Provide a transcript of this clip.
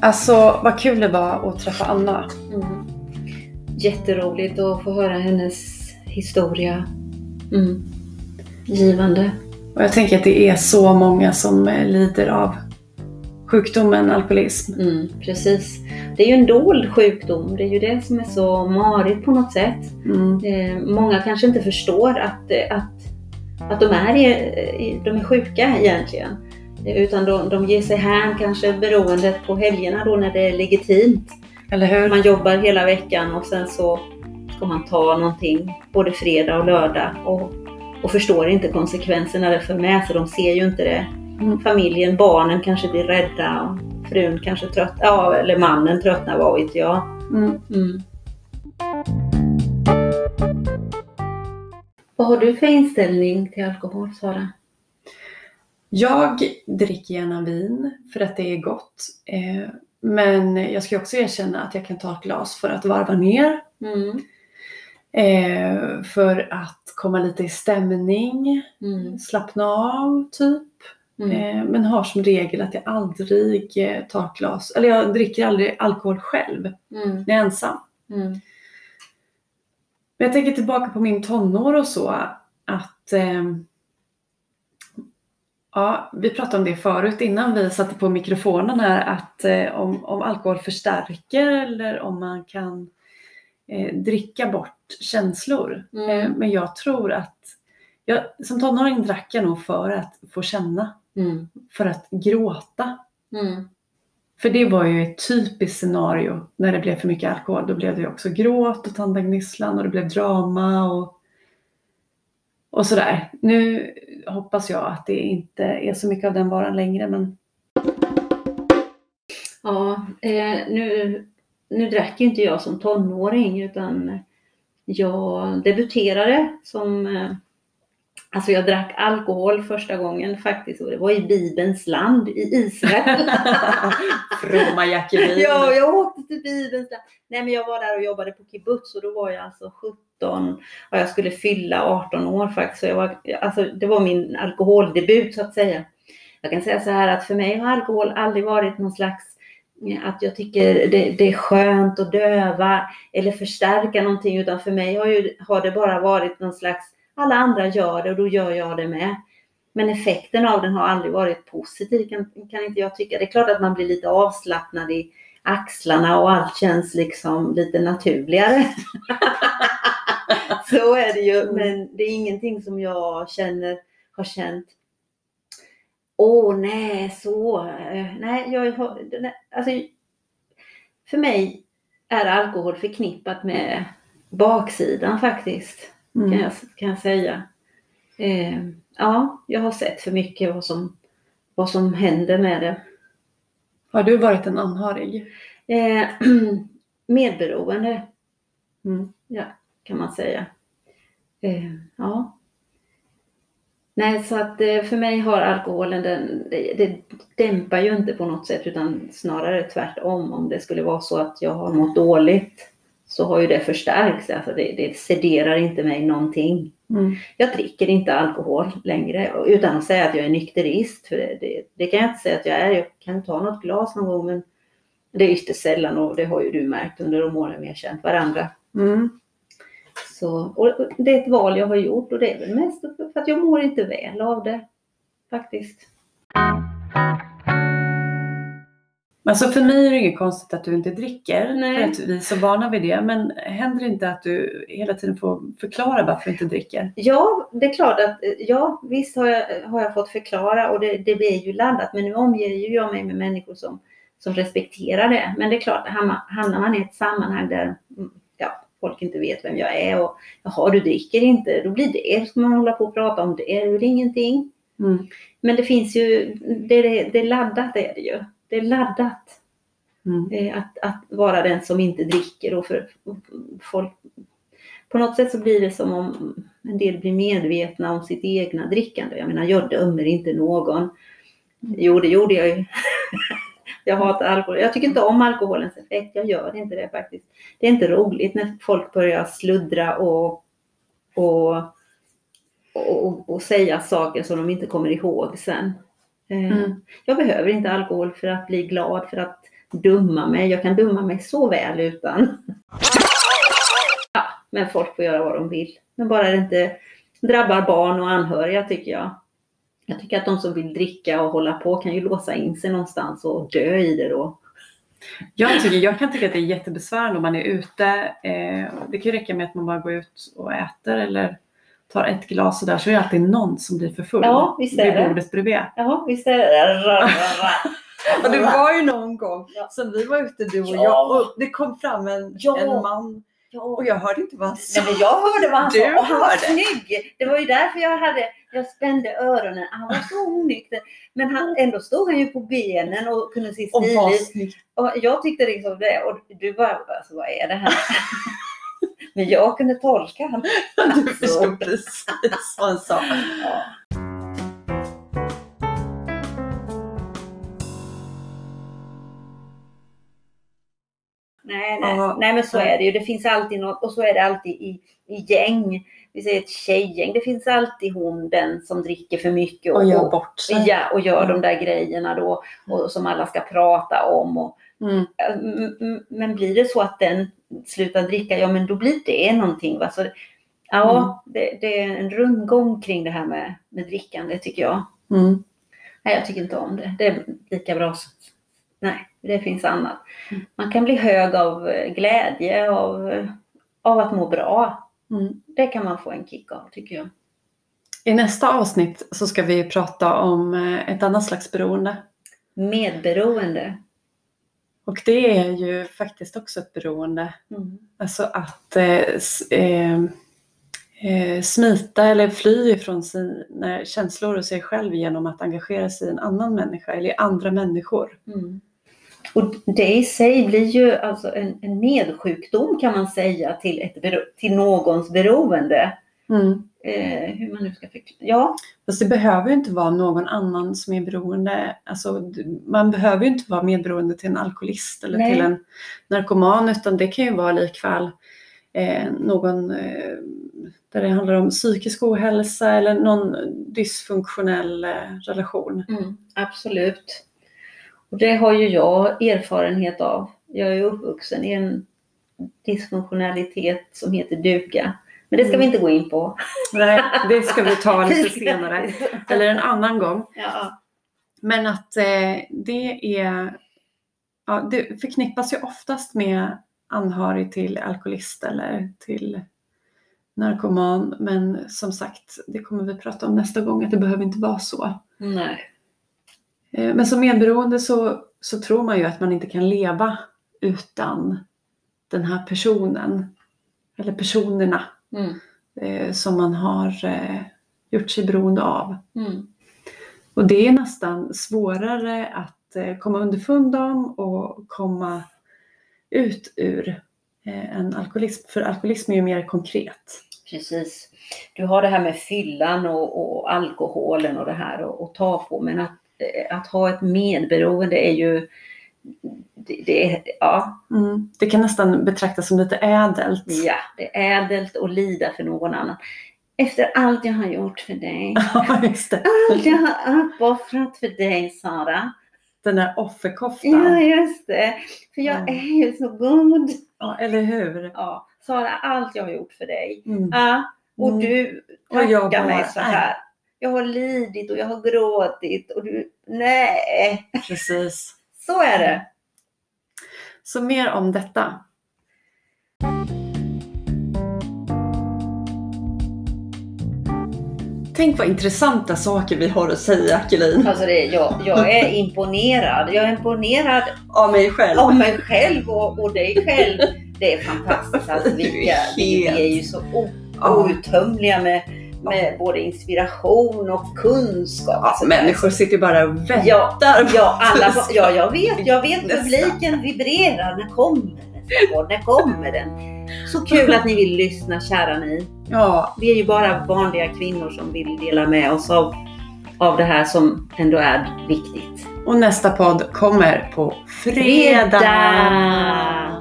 Alltså vad kul det var att träffa Anna. Mm. Jätteroligt att få höra hennes historia. Mm. Givande. Och jag tänker att det är så många som eh, lider av sjukdomen alkoholism. Mm, precis. Det är ju en dold sjukdom. Det är ju det som är så marigt på något sätt. Mm. Eh, många kanske inte förstår att, eh, att, att de, är, de är sjuka egentligen. Eh, Utan de, de ger sig hän kanske beroende på helgerna då när det är legitimt. Eller hur? Man jobbar hela veckan och sen så ska man ta någonting både fredag och lördag och, och förstår inte konsekvenserna det för med sig. De ser ju inte det. Mm. Familjen, barnen kanske blir rädda och frun kanske trött, ja, eller mannen tröttnar, vad vet jag. Mm. Mm. Vad har du för inställning till alkohol, Sara? Jag dricker gärna vin för att det är gott. Eh, men jag ska också erkänna att jag kan ta ett glas för att varva ner. Mm. Eh, för att komma lite i stämning, Mm. slappna av typ. Mm. Eh, men har som regel att jag aldrig tar ett glas, eller jag dricker aldrig alkohol själv Mm. när jag är ensam. Mm. Men jag tänker tillbaka på min tonår och så att Ja, vi pratade om det förut innan vi satte på mikrofonen här att eh, om, om alkohol förstärker eller om man kan eh, dricka bort känslor. Mm. Eh, men jag tror att jag, som tonåring drack jag nog för att få känna, Mm. för att gråta. Mm. För det var ju ett typiskt scenario när det blev för mycket alkohol. Då blev det ju också gråt och tandagnisslan och det blev drama och, och sådär. Nu hoppas jag att det inte är så mycket av den varan längre men Ja, eh, nu, nu drack ju inte jag som tonåring utan jag debuterade som eh, Alltså jag drack alkohol första gången faktiskt och det var i Bibelns land i Israel. Fromma Jackelin. ja, jag åkte till Bibelns land. Nej men jag var där och jobbade på kibbutz och då var jag alltså 17 och jag skulle fylla 18 år faktiskt. Så jag var, alltså, det var min alkoholdebut så att säga. Jag kan säga så här att för mig har alkohol aldrig varit någon slags eh, att jag tycker det, det är skönt att döva eller förstärka någonting utan för mig har, ju, har det bara varit någon slags alla andra gör det och då gör jag det med. Men effekten av den har aldrig varit positiv kan, kan inte jag tycka. Det är klart att man blir lite avslappnad i axlarna och allt känns liksom lite naturligare. Så är det ju, men det är ingenting som jag känner, har känt Åh nej, så. eh, Nej, jag har, alltså, för mig är alkohol förknippat med baksidan faktiskt kan, Mm. jag, kan jag säga. Eh, ja, jag har sett för mycket vad som, vad som händer med det. Har du varit en anhörig? Eh, medberoende Mm. kan man säga. Eh, ja. Nej, så att eh, för mig har alkoholen, den, det, det dämpar ju inte på något sätt utan snarare tvärtom. Om det skulle vara så att jag har mått dåligt så har ju det förstärkts. Alltså det, det sederar inte mig någonting. Mm. Jag dricker inte alkohol längre utan att säga att jag är nykterist. För det, det, det kan jag inte säga att jag är. Jag kan ta något glas någon gång men det är ytterst sällan och det har ju du märkt under de åren vi har känt varandra. Mm. Så, och det är ett val jag har gjort och det är väl mest för att jag mår inte väl av det. Faktiskt. Alltså för mig är det inget konstigt att du inte dricker. Nej. För att vi är så vana vid det. Men händer det inte att du hela tiden får förklara varför du inte dricker? Ja, det är klart att ja, visst har jag, har jag fått förklara och det, det blir ju laddat. Men nu omger ju jag mig med människor som, som respekterar det. Men det är klart, hamnar, man i ett sammanhang där folk inte vet vem jag är och jaha, du dricker inte, då blir det, ska man hålla på och prata om det, det är väl ingenting. Mm. Men det finns ju, det, det, det är laddat är det ju. Det är laddat. Mm. Eh, Att, att vara den som inte dricker och för folk på något sätt så blir det som om en del blir medvetna om sitt egna drickande. Jag menar, jag dömer inte någon. Jo, det gjorde jag ju. jag hatar alkohol. Jag tycker inte om alkoholens effekt. Jag gör inte det faktiskt. Det är inte roligt när folk börjar sluddra och, och, och, och säga saker som de inte kommer ihåg sen. Eh, Mm. Jag behöver inte alkohol för att bli glad, för att dumma mig. Jag kan dumma mig så väl utan. Ja, men folk får göra vad de vill. Men bara det inte drabbar barn och anhöriga tycker jag. Jag tycker att de som vill dricka och hålla på kan ju låsa in sig någonstans och dö i det då. Jag, tycker, jag kan tycka att det är jättebesvärande om man är ute. Eh, det kan ju räcka med att man bara går ut och äter eller tar ett glas och där så är det alltid någon som blir för full Ja, visst är vid det. bordet bredvid. Ja, visst är det. Och det var ju någon gång som vi var ute du och Ja. jag och det kom fram en, Ja. en man Ja. och jag hörde inte vad han sa. Nej, men jag hörde vad han Du sa och han var hörde. snygg. Det var ju därför jag hade, jag spände öronen. Han var så onykter. Men han, ändå stod han ju på benen och kunde se stilig ut. Och jag tyckte liksom det och du bara, alltså, vad är det här? Men jag kunde tolka honom. Du förstod precis vad han sa. Ja. Nej, nej. Men så är det ju. Det finns alltid något och så är det alltid i, i gäng. Vi säger ett tjejgäng. Det finns alltid hon, den som dricker för mycket Och gör bort sig. ja, och gör Mm. de där grejerna då och som alla ska prata om. Och, Mm. Men blir det så att den slutar dricka, ja men då blir det någonting. Va? Så, ja, Mm. det, det är en rundgång kring det här med, med drickande tycker jag. Mm. Nej, jag tycker inte om det. Det är lika bra som... Nej, det finns annat. Mm. Man kan bli hög av glädje, av, av att må bra. Mm. Det kan man få en kick av tycker jag. I nästa avsnitt så ska vi prata om eh, ett annat slags beroende. Medberoende. Och det är ju faktiskt också ett beroende. Mm. Alltså att eh, s- eh, eh, smita eller fly ifrån sina känslor och sig själv genom att engagera sig i en annan människa eller i andra människor. Mm. Och det i sig blir ju alltså en, en nedsjukdom kan man säga till, ett till någons beroende. Mm. Eh, hur man nu ska förklara. Ja, Fast det behöver ju inte vara någon annan som är beroende. Alltså, man behöver ju inte vara medberoende till en alkoholist eller Nej. till en narkoman utan det kan ju vara likväl eh, någon eh, där det handlar om psykisk ohälsa eller någon dysfunktionell eh, relation. mm, absolut. Och det har ju jag erfarenhet av. Jag är uppvuxen i en dysfunktionalitet som heter duga. Men det ska Mm. vi inte gå in på. Nej, det ska vi ta lite senare. Eller en annan gång. Ja, Men att eh, det är, ja, det förknippas ju oftast med anhörig till alkoholist eller till narkoman. Men som sagt, det kommer vi prata om nästa gång, att det behöver inte vara så. nej. Eh, men som medberoende så, så tror man ju att man inte kan leva utan den här personen. Eller personerna Mm. eh, som man har eh, gjort sig beroende av. Mm. Och det är nästan svårare att eh, komma underfund om och komma ut ur en alkoholism. För alkoholism är ju mer konkret. Precis. Du har det här med fyllan och, och alkoholen och det här att ta på. Men att, att ha ett medberoende är ju... Det, det, ja, Mm. Det kan nästan betraktas som lite ädelt. ja, det är ädelt att lida för någon annan. Efter allt jag har gjort för dig. Allt jag har uppoffrat för dig Sara. Den där offerkoftan. Ja, just det. För jag Ja. är ju så god. Ja, eller hur? Ja, Sara, allt jag har gjort för dig. Mm. Ja, och Mm. du Och jag tackar bara, mig så här. Jag har lidit och jag har gråtit och du, nej. Precis. Så är det. Så mer om detta. Tänk vad intressanta saker vi har att säga, Kelin. Alltså det, jag, jag är imponerad. Jag är imponerad Av mig själv. av mig själv och, och dig själv. Det är fantastiskt. Alltså, vilka, vi, är ju så outtömliga med, med både inspiration och kunskap. Ja, Alltså, människor sitter ju bara och väntar. Ja, Ja, alla, ja, jag vet. Jag vet Nästa. publiken vibrerar. När kommer den? När kommer den? Så kul att ni vill lyssna, kära ni. Ja, Vi är ju bara vanliga kvinnor som vill dela med oss av, av det här som ändå är viktigt. och nästa podd kommer på fredag. Fredag!